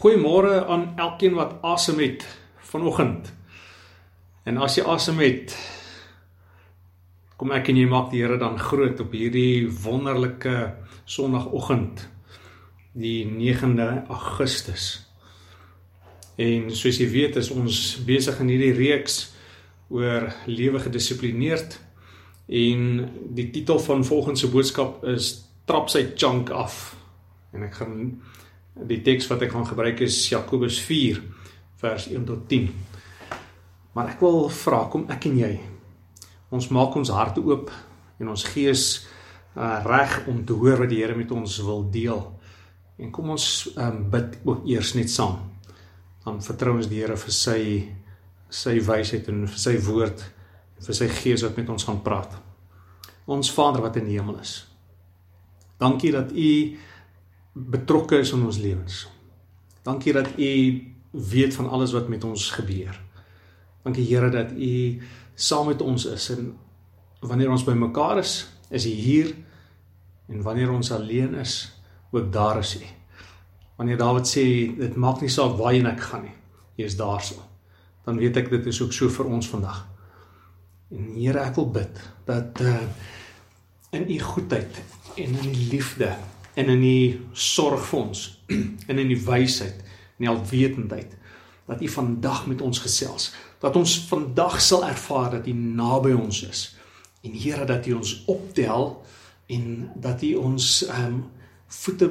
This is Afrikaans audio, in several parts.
Goeiemôre aan elkeen wat asem het vanoggend. En as jy asem het, kom ek en jy maak die Here dan groot op hierdie wonderlike Sondagoggend, die 9de Augustus. En soos jy weet, is ons besig in hierdie reeks oor lewe gedissiplineerd en die titel van volgende se boodskap is trap sy chunk af. En ek gaan Die teks wat ek gaan gebruik is Jakobus 4 vers 1 tot 10. Maar ek wil vra kom ek en jy ons maak ons harte oop en ons gees uh, reg om te hoor wat die Here met ons wil deel. En kom ons um, bid ook eers net saam. Dan vertrou ons die Here vir sy sy wysheid en vir sy woord en vir sy gees wat met ons gaan praat. Ons Vader wat in die hemel is. Dankie dat U betrokke is in ons lewens. Dankie dat U weet van alles wat met ons gebeur. Dankie Here dat U saam met ons is en wanneer ons bymekaar is, is U hier en wanneer ons alleen is, ook daar is U. Wanneer Dawid sê dit maak nie saak waarheen ek gaan nie, U is daarso. Dan weet ek dit is ook so vir ons vandag. En Here, ek wil bid dat uh in U goedheid en in U liefde en in die sorg vir ons en in die wysheid en die alwetendheid dat U vandag met ons gesels dat ons vandag sal ervaar dat U naby ons is en Here dat U ons optel en dat U ons ehm um, voete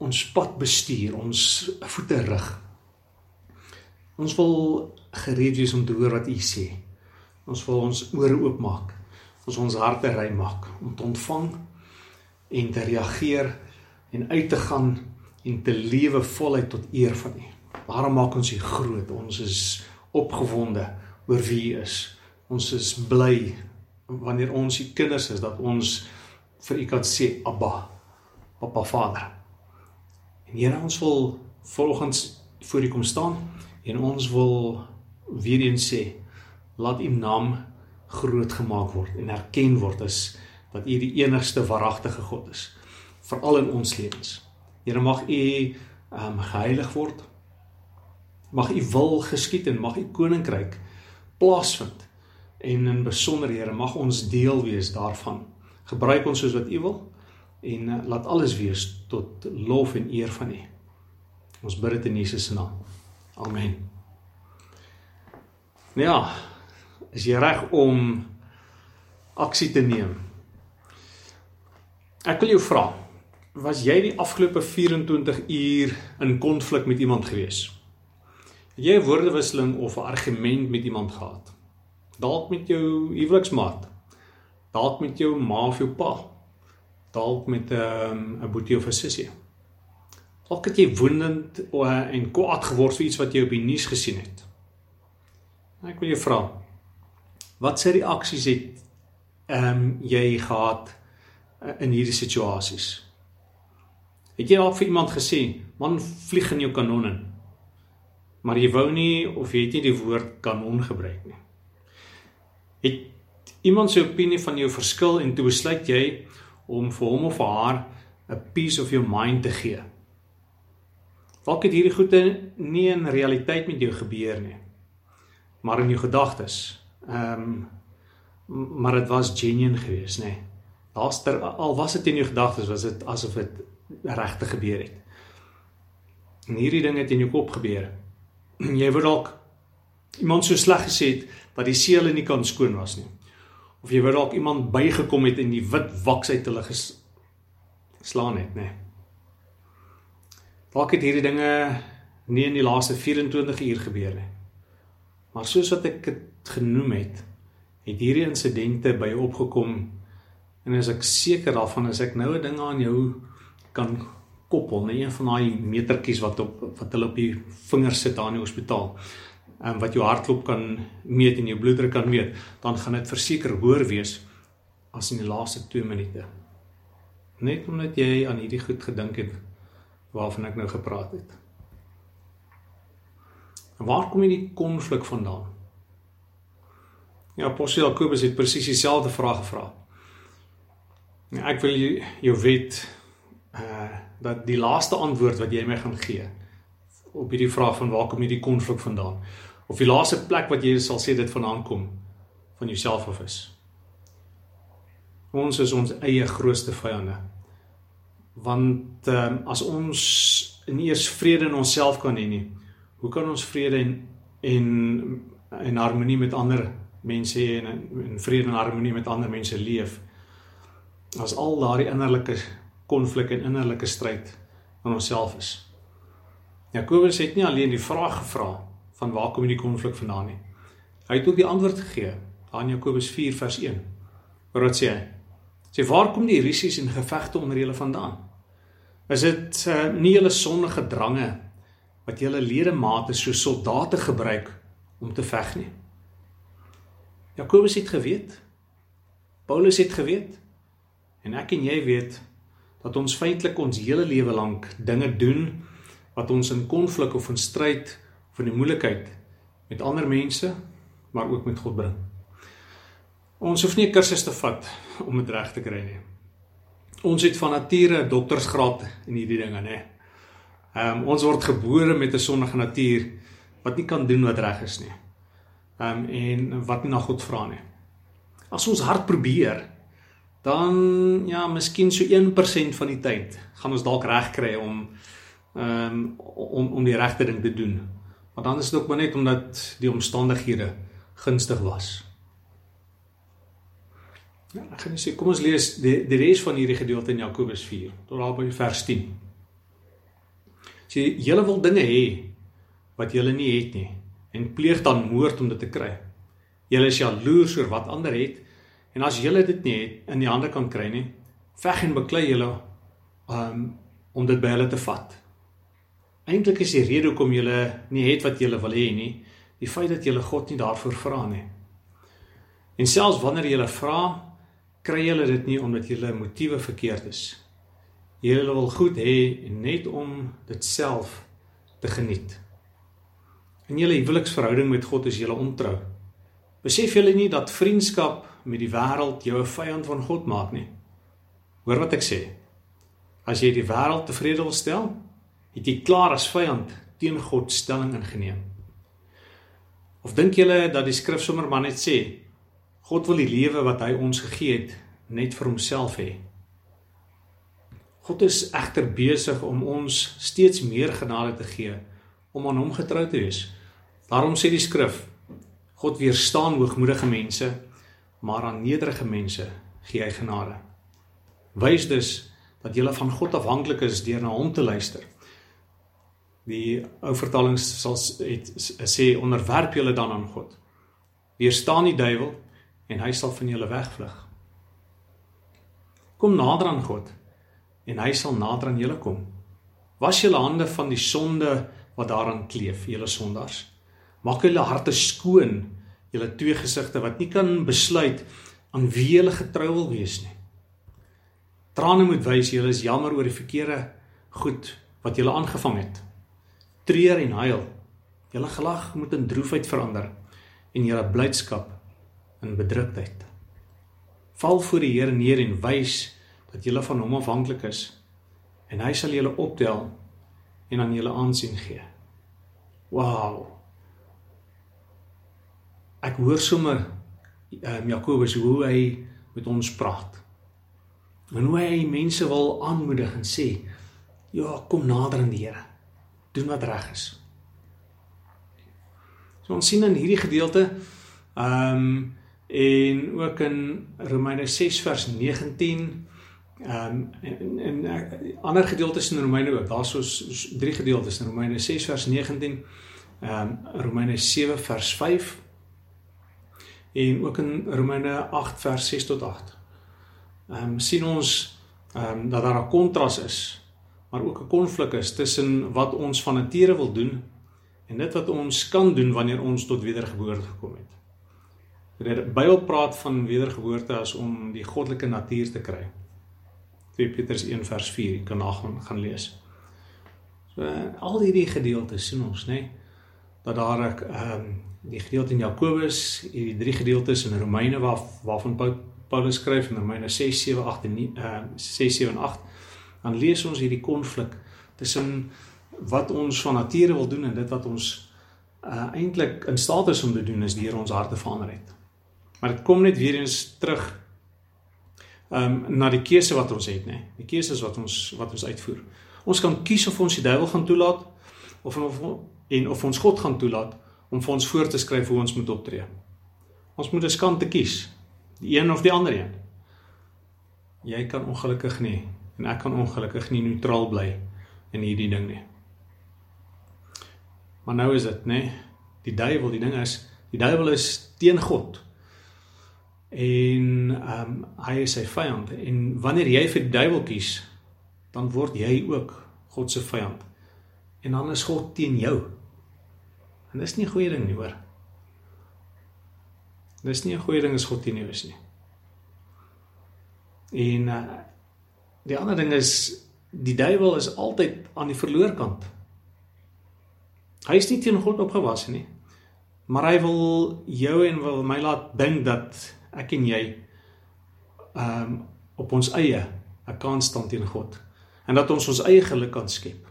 ons pad bestuur ons voete rig. Ons wil gereed wees om te hoor wat U sê. Ons wil ons ore oopmaak ons ons harte ry maak om te ontvang en te reageer en uit te gaan en te lewe voluit tot eer van U. Waarom maak ons U groot? Ons is opgewonde oor wie U is. Ons is bly wanneer ons U kinders is dat ons vir U kan sê Abba, Papa Vader. En Here, ons wil volgens voor U kom staan en ons wil weer eens sê laat U naam groot gemaak word en erken word as dat U die enigste waaragtige God is veral in ons lewens. Here mag U ehm um, geheilig word. Mag U wil geskied en mag U koninkryk plaasvind. En in besonder Here mag ons deel wees daarvan. Gebruik ons soos wat U wil en uh, laat alles wees tot lof en eer van U. Ons bid dit in Jesus se naam. Amen. Nou ja, is jy reg om aksie te neem? Ek wil jou vra, was jy die afgelope 24 uur in konflik met iemand gewees? Het jy 'n woordewisseling of 'n argument met iemand gehad? Dalk met jou huweliksmaat. Dalk met jou ma of jou pa. Dalk met 'n um, boetie of 'n sussie. Dalk het jy woedend en kwaad geword vir iets wat jy op die nuus gesien het. Ek wil jou vra, wat se reaksies het ehm um, jy gehad in hierdie situasies? Het jy al vir iemand gesê, man vlieg in jou kanon in. Maar jy wou nie of jy het nie die woord kanon gebruik nie. Het iemand se opinie van jou verskil en toe besluit jy om vir hom of vir haar 'n piece of your mind te gee. Dalk het hierdie goede nie in realiteit met jou gebeur nie. Maar in jou gedagtes. Ehm um, maar dit was genuine geweest, nê. Daar's al was dit in jou gedagtes, was dit asof dit regtig gebeur het. En hierdie ding het in jou kop gebeur. Jy wou dalk iemand so sleg gesê het dat die seele nie kan skoon was nie. Of jy wou dalk iemand bygekom het en die wit waks uit hulle geslaan het, nê. Dalk het hierdie dinge nie in die laaste 24 uur gebeur nie. Maar soos wat ek dit genoem het, het hierdie insidente by opgekom en as ek seker daarvan is ek nou 'n ding aan jou kan koppel, nee, een van daai metertjies wat op wat hulle op die vingers sit daar in die hospitaal. En um, wat jou hartklop kan meet en jou bloeddruk kan meet, dan gaan dit verseker hoër wees as in die laaste 2 minute. Net omdat jy aan hierdie goed gedink het waarvan ek nou gepraat het. En waar kom hierdie konflik vandaan? Ja, Apostel Jakobus het presies dieselfde vraag gevra. Ja, ek wil jou weet uh dat die laaste antwoord wat jy my gaan gee op hierdie vraag van waar kom hierdie konflik vandaan? Of die laaste plek wat jy sal sê dit vandaan kom van jouself af is. Ons is ons eie grootste vyande. Want um, as ons nie eers vrede in onsself kan hê nie, hoe kan ons vrede en en en harmonie met ander mense hê en in vrede en harmonie met ander mense leef? As al daardie innerlike konflik en innerlike stryd in onsself is. Jakobus het nie alleen die vraag gevra van waar kom die konflik vandaan nie. Hy het ook die antwoord gegee aan Jakobus 4 vers 1. Wat sê hy? Sê waar kom die risies en gevegte onder julle vandaan? Is dit uh, nie julle sondige drange wat julle ledemate so soldate gebruik om te veg nie? Jakobus het geweet. Paulus het geweet. En ek en jy weet dat ons feitelik ons hele lewe lank dinge doen wat ons in konflik of in stryd of in moeilikheid met ander mense maar ook met God bring. Ons hoef nie 'n kursus te vat om dit reg te kry nie. Ons het van nature 'n doktorsgraad in hierdie dinge, nê. Ehm um, ons word gebore met 'n sondige natuur wat nie kan doen wat reg is nie. Ehm um, en wat nie na God vra nie. As ons hard probeer, dan ja, miskien so 1% van die tyd gaan ons dalk reg kry om ehm um, om om die regte ding te doen. Maar dan is dit ook maar net omdat die omstandighede gunstig was. Ja, ek gaan sê kom ons lees die die res van hierdie gedeelte in Jakobus 4 tot daar by vers 10. Sê julle wil dinge hê wat julle nie het nie en pleeg dan moord om dit te kry. Julle is jaloers oor wat ander het en as julle dit nie het in die hande kan kry nie, veg en beklei julle um, om dit by hulle te vat. Eintlik is die rede hoekom julle nie het wat julle wil hê nie, die feit dat julle God nie daarvoor vra nie. En selfs wanneer julle vra, kry julle dit nie omdat julle motiewe verkeerd is. Julle wil goed hê net om dit self te geniet. In julle huweliksverhouding met God is julle ontrou. Besef julle nie dat vriendskap met die wêreld jou 'n vyand van God maak nie? Hoor wat ek sê. As jy die wêreld tevrede wil stel, het jy klaar as vyand teen God stelling ingeneem. Of dink julle dat die skrif sommer maar net sê God wil die lewe wat hy ons gegee het net vir homself hê. God is egter besig om ons steeds meer genade te gee om aan hom getrou te wees. Daarom sê die skrif: God weerstaan hoogmoedige mense, maar aan nederige mense gee hy genade. Wys dus dat jy van God afhanklik is deur na hom te luister. Die ou vertaling sal het sê onderwerp julle dan aan God. Weerstaan die duiwel en hy sal van julle wegvlug. Kom nader aan God en hy sal nader aan julle kom. Was julle hande van die sonde wat daaraan kleef, julle sondaars. Maak julle harte skoon, julle twee gesigte wat nie kan besluit aan wie julle getrou wil wees nie. Trane moet wys julle is jammer oor die verkeerde goed wat julle aangevang het. Treur en huil. Julle gelag moet in droefheid verander en julle blydskap in bedruktheid. Val voor die Here neer en wys dat jy van hom afhanklik is en hy sal julle optel en aan julle aansien gee. Wow. Ek hoor sommer um, Jakobus hoe hy met ons praat. En hoe hy mense wil aanmoedig en sê, ja, kom nader aan die Here. Doen wat reg is. So ons sien in hierdie gedeelte ehm um, en ook in Romeine 6 vers 19 ehm um, en en uh, ander gedeeltes in Romeine ook. Daar's so drie gedeeltes in Romeine 6 vers 19 ehm um, Romeine 7 vers 5 en ook in Romeine 8 vers 6 tot 8. Ehm um, sien ons ehm um, dat daar 'n kontras is, maar ook 'n konflik is tussen wat ons van nature wil doen en dit wat ons kan doen wanneer ons tot wedergeboorte gekom het. Die Bybel praat van wedergeboorte as om die goddelike natuur te kry. 2 Petrus 1 vers 4, jy kan nagaan gaan lees. So al hierdie gedeeltes sien ons, nê, dat daar ek ehm um, die gedeelte in Jakobus, hierdie drie gedeeltes in Romeine waar waarvan Paulus skryf in Romeine 6, 7, 8 en ehm uh, 6, 7 en 8, dan lees ons hierdie konflik tussen wat ons van nature wil doen en dit wat ons uh eintlik in staat is om te doen is deur ons harte verander het. Maar dit kom net weer eens terug ehm um, na die keuse wat ons het, nê. Nee. Die keuses wat ons wat ons uitvoer. Ons kan kies of ons die duiwel gaan toelaat of of en of ons God gaan toelaat om vir ons voor te skryf hoe ons moet optree. Ons moet 'n kant kies, die een of die ander een. Jy kan ongelukkig nie en ek kan ongelukkig nie neutraal bly in hierdie ding nie. Maar nou is dit, nê? Die duiwel, die ding is, die duiwel is teen God. En ehm um, hy is sy vyand en wanneer jy vir die duiwel kies, dan word jy ook God se vyand. En dan is God teen jou. En dis nie 'n goeie ding nie, hoor. Dis nie 'n goeie ding as God teen jou is nie. En uh, die ander ding is die duiwel is altyd aan die verloor kant. Hy is nie teen God opgewas nie. Maar hy wil jou en wil my laat dink dat ek en jy ehm um, op ons eie 'n kans staan teen God en dat ons ons eie geluk kan skep.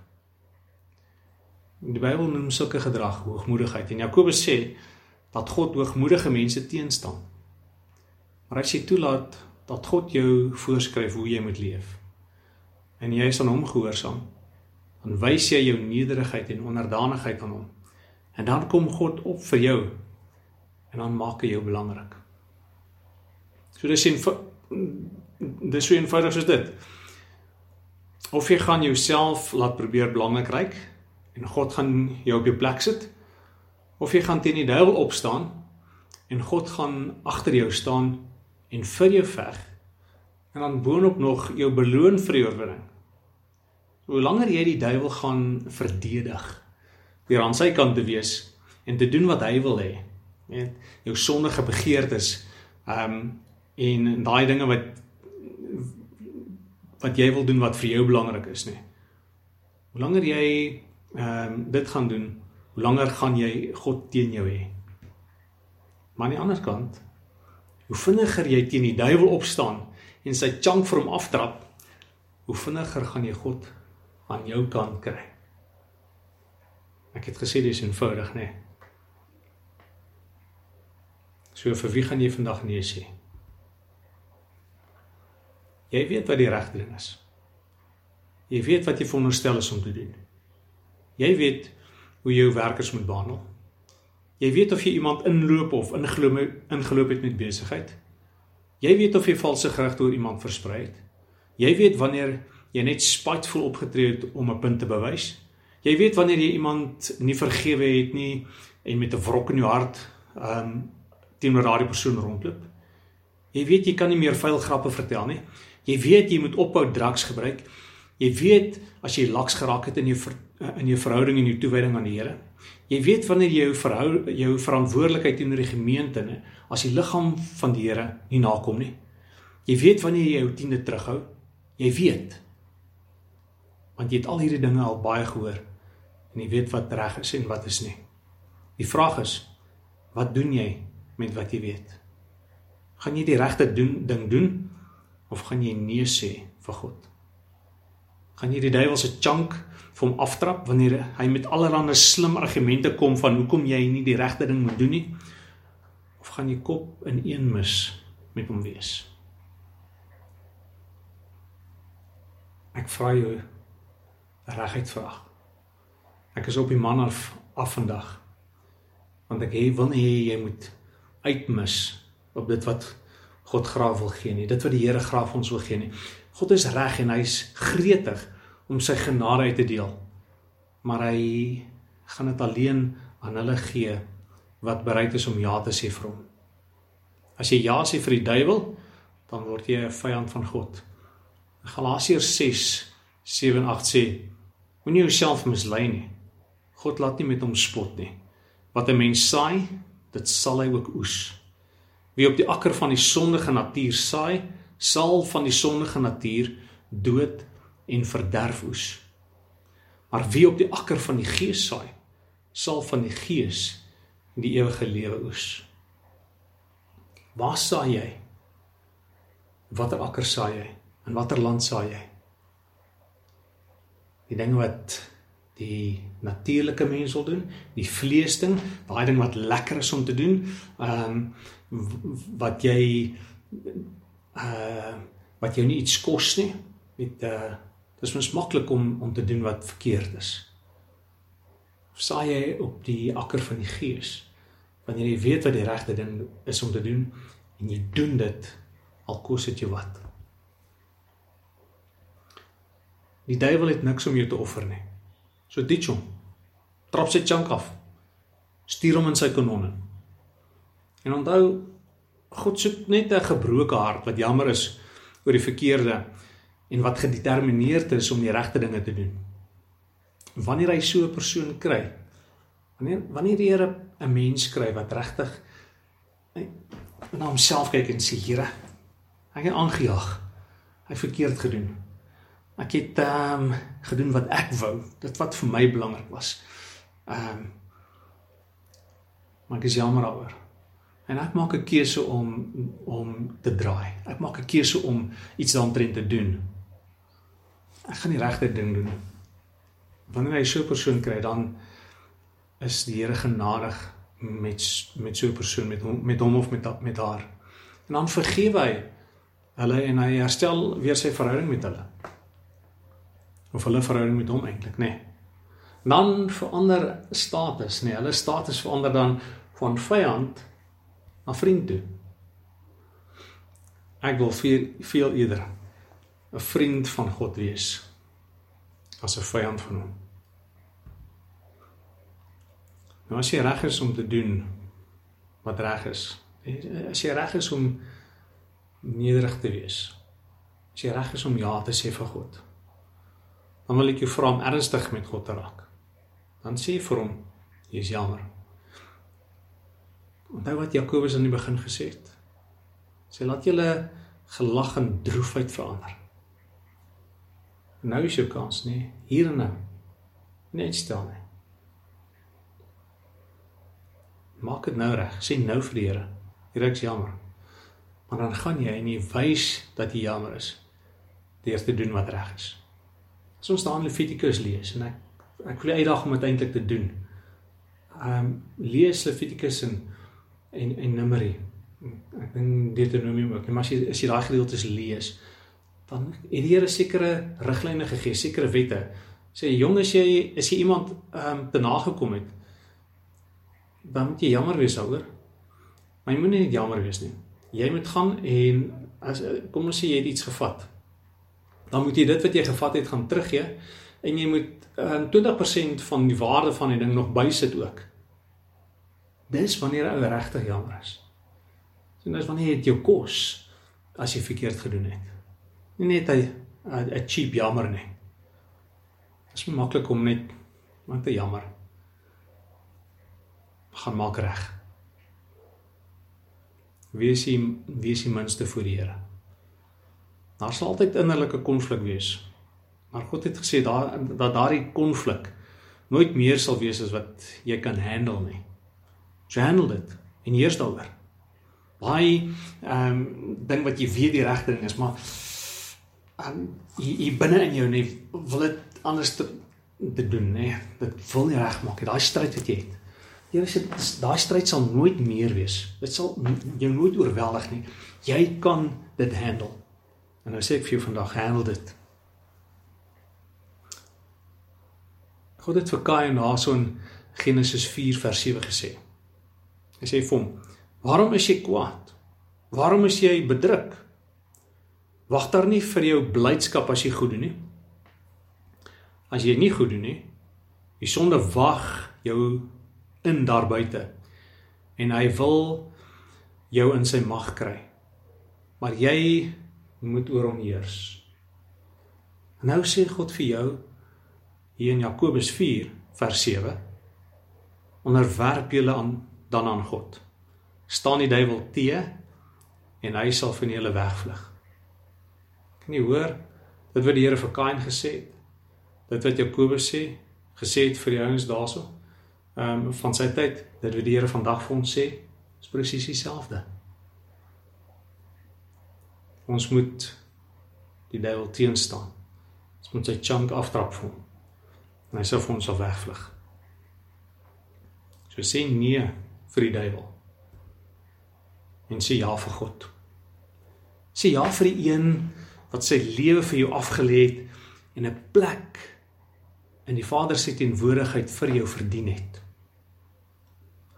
Die Bybel noem sulke gedrag hoogmoedigheid en Jakobus sê dat God hoogmoedige mense teenstaan. Maar as jy toelaat dat God jou voorskryf hoe jy moet leef en jy is aan hom gehoorsaam, dan wys jy jou nederigheid en onderdanigheid aan hom. En dan kom God op vir jou en dan maak hy jou belangrik. So dis in dis so eenvoudig soos dit. Of jy gaan jouself laat probeer belangrik ryk en God gaan jou op jou plek sit of jy gaan teen die duiwel opstaan en God gaan agter jou staan en vir jou veg en dan boonop nog jou beloon vir die oorwinning. Hoe langer jy die duiwel gaan verdedig deur aan sy kant te wees en te doen wat hy wil hê, net jou sondige begeertes, ehm um, en daai dinge wat wat jy wil doen wat vir jou belangrik is, nê. Hoe langer jy ehm um, dit gaan doen, hoe langer gaan jy God teen jou hê. Maar aan die ander kant, hoe vinniger jy teen die duiwel opstaan en sy chunk vir hom aftrap, hoe vinniger gaan jy God aan jou kant kry. Ek het gesê dis eenvoudig, nê. Nee. So vir wie gaan jy vandag nee sê? Jy weet wat die regte ding is. Jy weet wat jy veronderstel is om te doen. Jy weet hoe jy jou werkers moet behandel. Jy weet of jy iemand inloop of ingeloop ingeloop het met besigheid. Jy weet of jy valse gerugte oor iemand versprei het. Jy weet wanneer jy net spiteful opgetree het om 'n punt te bewys. Jy weet wanneer jy iemand nie vergewe het nie en met 'n wrok in jou hart um, teenoor daardie persoon rondloop. Jy weet jy kan nie meer vuil grappe vertel nie. Jy weet jy moet ophou drugs gebruik. Jy weet as jy laks geraak het in jou in jou verhouding en jou toewyding aan die Here. Jy weet wanneer jy jou verhou jou verantwoordelikheid teenoor die gemeente en as die liggaam van die Here nie nakom nie. Jy weet wanneer jy jou tiende terughou. Jy weet. Want jy het al hierdie dinge al baie gehoor en jy weet wat reg is en wat is nie. Die vraag is, wat doen jy met wat jy weet? Gaan jy die regte ding doen of gaan jy nee sê vir God? Gaan jy die duiwel se chunk vir hom aftrap wanneer hy met allerlei slim argumente kom van hoekom jy nie die regte ding moet doen nie? Of gaan jy kop in een mis met hom wees? Ek vra jou reguit vraag. Ek is op die man af af vandag. Want ek wil nie hê jy moet uitmis op dit wat God graag wil gee nie, dit wat die Here graag ons wil gee nie. God is reg en hy's gretig om sy genade uit te deel. Maar hy gaan dit alleen aan hulle gee wat bereid is om ja te sê vir hom. As jy ja sê vir die duiwel, dan word jy 'n vyand van God. Galasiërs 6 7 8 sê Moenie jouself mislei nie. God laat nie met hom spot nie. Wat 'n mens saai, dit sal hy ook oes. Wie op die akker van die sondige natuur saai, sal van die sondige natuur dood en verderf oes. Maar wie op die akker van die gees saai, sal van die gees die ewige lewe oes. Waar saai jy? Watter akker saai jy? In watter land saai jy? die ding wat die natuurlike mens wil doen, die vleesding, daai ding wat lekker is om te doen, ehm um, wat jy uh wat jou nie iets kos nie, met uh dis mens maklik om om te doen wat verkeerd is. Saai jy op die akker van die gees wanneer jy weet wat die regte ding is om te doen en jy doen dit al kos dit jou wat. Die duiwel het niks om jou te offer nie. So ditch hom. Trap sy chunk af. Stuur hom in sy kanonne. En onthou God soek net 'n gebroke hart wat jammer is oor die verkeerde en wat gedetermineerd is om die regte dinge te doen. Wanneer hy so 'n persoon kry, wanneer wanneer die Here 'n mens kry wat regtig na homself kyk en sê Here, ek het aangejaag. Hy verkeerd gedoen. Ek het ehm um, gedoen wat ek wou, dit wat vir my belangrik was. Ehm um, Maar ek is jammer daaroor. En ek maak 'n keuse om om te draai. Ek maak 'n keuse om iets daaroor te doen. Ek gaan die regte ding doen. Wanneer hy so 'n persoon kry, dan is die Here genadig met met so 'n persoon met hom met hom of met met haar. En dan vergewe hy hulle en hy herstel weer sy verhouding met hulle of hulle verhouding met hom eintlik, nê. Nee. Dan verander status, nê. Nee, hulle status verander dan van vyand na vriend toe. Ek wil veel veel eerder 'n vriend van God wees as 'n vyand van hom. Nou as jy reg is om te doen wat reg is, as jy reg is om nederig te wees, as jy reg is om ja te sê vir God, dan wil ek jou vra om ernstig met God te raak. Dan sê vir hom, jy is jammer. Onthou wat Jakobus aan die begin gesê het. Sê laat julle gelag en droefheid verander. Nou is jou kans, nê? Hier en nou. Net stil nie. Maak dit nou reg. Sê nou vir die Here. Here ek's jammer. Maar dan gaan jy en jy wys dat jy jammer is deur te doen wat reg is. As ons staan Levitikus lees en ek ek wil uitdaag om dit eintlik te doen. Ehm um, lees Levitikus en en en Numeri. Ek dink Deuteronomium ook. Maar as jy as jy daai gedeeltes lees, dan het die Here sekere riglyne gegee, sekere wette. Sê jong as jy as jy iemand ehm um, te nagekom het, dan moet jy jammer wees daaroor. Maar jy moenie net jammer wees nie. Jy moet gaan en as kom ons sê jy het iets gevat dan moet jy dit wat jy gevat het gaan teruggee en jy moet uh, 20% van die waarde van die ding nog bysit ook. Dis wanneer ou regtig jammer is. So dis wanneer dit jou kos as jy verkeerd gedoen het. Nie net 'n 'n cheap jammer nie. Dit is maklik om net want te jammer. gaan maak reg. Wees jy wees jy minste voor die Here. Daar sal altyd innerlike konflik wees. Maar God het gesê daar dat daardie konflik nooit meer sal wees as wat jy kan handle nie. So handle dit en heers daaroor. Baie ehm um, ding wat jy weet die regte ding is, maar ehm um, jy, jy binne in jou nie wil dit anders te, te doen nie. Dit wil nie regmaak nie. Daai stryd wat jy het. Here sê daai stryd sal nooit meer wees. Dit sal jou nooit oorweldig nie. Jy kan dit handle. En nou sê ek vir jou vandag handel dit. God het vir Kain in Genesis 4 vers 7 gesê. Hy sê vir hom: "Waarom is jy kwaad? Waarom is jy bedruk? Wag daar nie vir jou blydskap as jy goed doen nie. As jy nie goed doen nie, die sonde wag jou in daar buite en hy wil jou in sy mag kry. Maar jy moet oor hom heers. Nou sê God vir jou hier in Jakobus 4 vers 7 onderwerp julle aan dan aan God. Staan die duiwel te en hy sal van julle wegvlug. Kan jy hoor dit wat die Here vir Kain gesê het? Dit wat Jakobus sê, gesê het vir die ouens daarso. Ehm um, van sy tyd, dit wat die Here vandag vir ons sê, is presies dieselfde. Ons moet die duiwel teenstaan. Ons moet sy chunk aftrap vir hom. En hy sou vir ons sal wegvlug. So sê nee vir die duiwel. En sê ja vir God. Sê ja vir die een wat sy lewe vir jou afgelê het en 'n plek in die Vader se teenwoordigheid vir jou verdien het.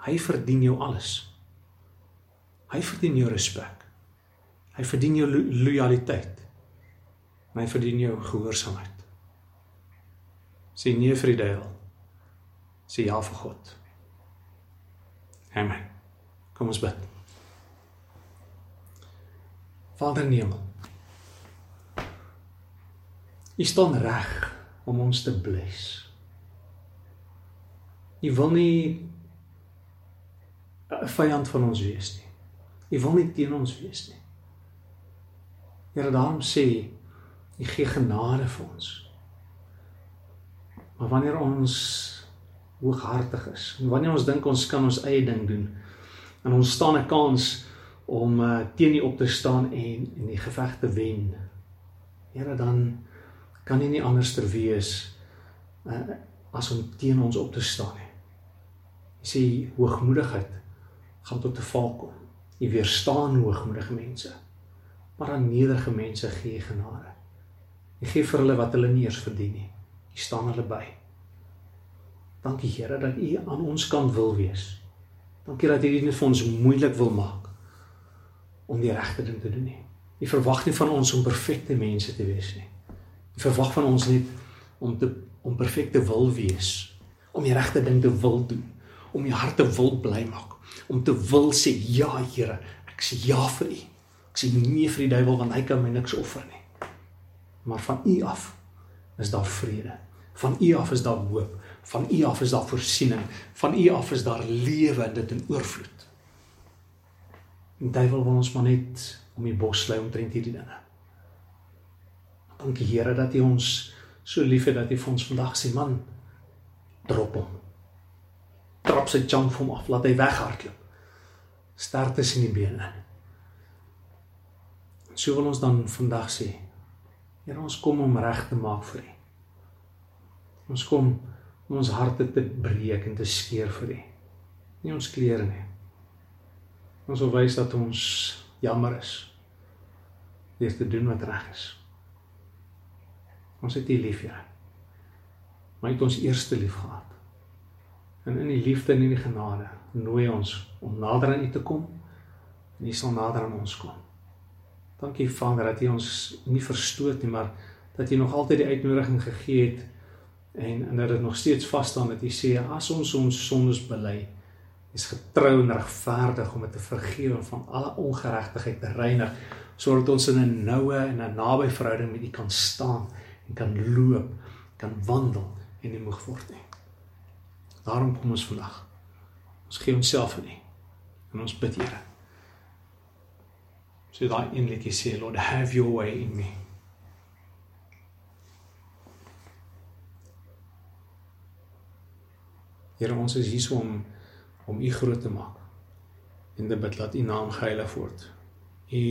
Hy verdien jou alles. Hy verdien jou respek. Hy verdien jou lo lojaliteit. En hy verdien jou gehoorsaamheid. Sê nee vir die duiwel. Sê ja vir God. Amen. Kom ons bid. Vader in die hemel. U staan reg om ons te bless. U wil nie 'n vyand van ons wees nie. U wil nie teen ons wees nie. Here daarom sê U gee genade vir ons. Maar wanneer ons hooghartig is en wanneer ons dink ons kan ons eie ding doen en ons staan 'n kans om uh, teen U op te staan en en die geveg te wen. Here dan kan U nie anders ter wees uh, as om teen ons op te staan nie. Jy sê hoogmoedigheid gaan tot 'n val kom. Jy weerstaan hoogmoedige mense. Maar aan nederige mense gee jy genade. Jy gee vir hulle wat hulle nie eens verdien nie. Jy staan hulle by. Dankie Here dat U aan ons kant wil wees. Dankie dat U dit net vir ons moeilik wil maak om die regte ding te doen nie. U verwag nie van ons om perfekte mense te wees nie. U verwag van ons net om te om perfekte wil wees, om die regte ding te wil doen, om die harte wil bly maak om te wil sê ja Here, ek sê ja vir U. Ek sê nee vir die duiwel want hy kan my niks offer nie. Maar van U af is daar vrede. Van U af is daar hoop. Van U af is daar voorsiening. Van U af is daar lewe en dit in oorvloed. Die duiwel wil ons maar net om die bos slay omtrent hierdie dinge. Dankie Here dat U ons so liefhet dat U ons vandag sê man drop hom trap sy jump hom af, laat hy weghardloop. Sterk tussen die bene. So wil ons dan vandag sê, Here ons kom om reg te maak vir U. Ons kom om ons harte te breek en te skeer vir U. Nie ons klere nie. Ons wil wys dat ons jammer is. Deur te doen wat reg is. Ons het U lief, Here. Maar het ons eerste lief gehad. En in die liefde en in die genade nooi ons om nader aan U te kom en U sal nader aan ons kom. Dankie Vader dat U ons nie verstoot nie, maar dat U nog altyd die uitnodiging gegee het en en dat dit nog steeds vas staan dat U sê as ons ons sondes bely, is getrou en regverdig om dit te vergewe en van alle ongeregtigheid te reinig sodat ons in 'n noue en 'n naby verhouding met U kan staan en kan loop, kan wandel en nie moeg word nie. Daarom kom ons vandag. Ons gee onsself aan U. En ons bid Here. So daai een liedjie sê Lord have your way in me. Here ons is hier om om U groot te maak. En te bid dat U naam geheilig word. U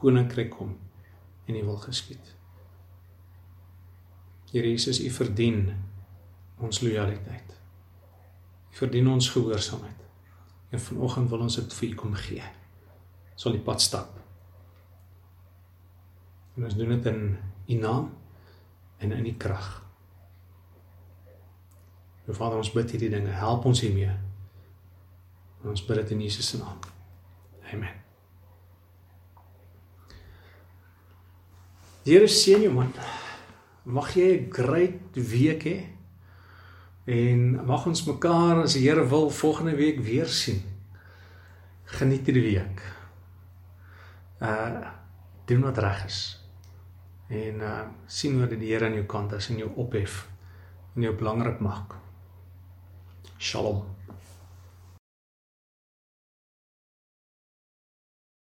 koninkryk kom en U wil geskied. Here Jesus, U verdien ons lojaliteit verdien ons gehoorsaamheid. En vanoggend wil ons dit vir U kom gee. Wil die pad stap. En ons doen dit in U naam en in U krag. O Vader, ons bid hierdie dinge. Help ons hiermee. En ons bid dit in Jesus se naam. Amen. Here seën jou man. Mag jy 'n great week hê. En mag ons mekaar as die Here wil volgende week weer sien. Geniet die week. Uh doen wat reg is. En uh sien hoe dit die Here aan jou kant is en jou ophef en jou belangrik maak. Shalom.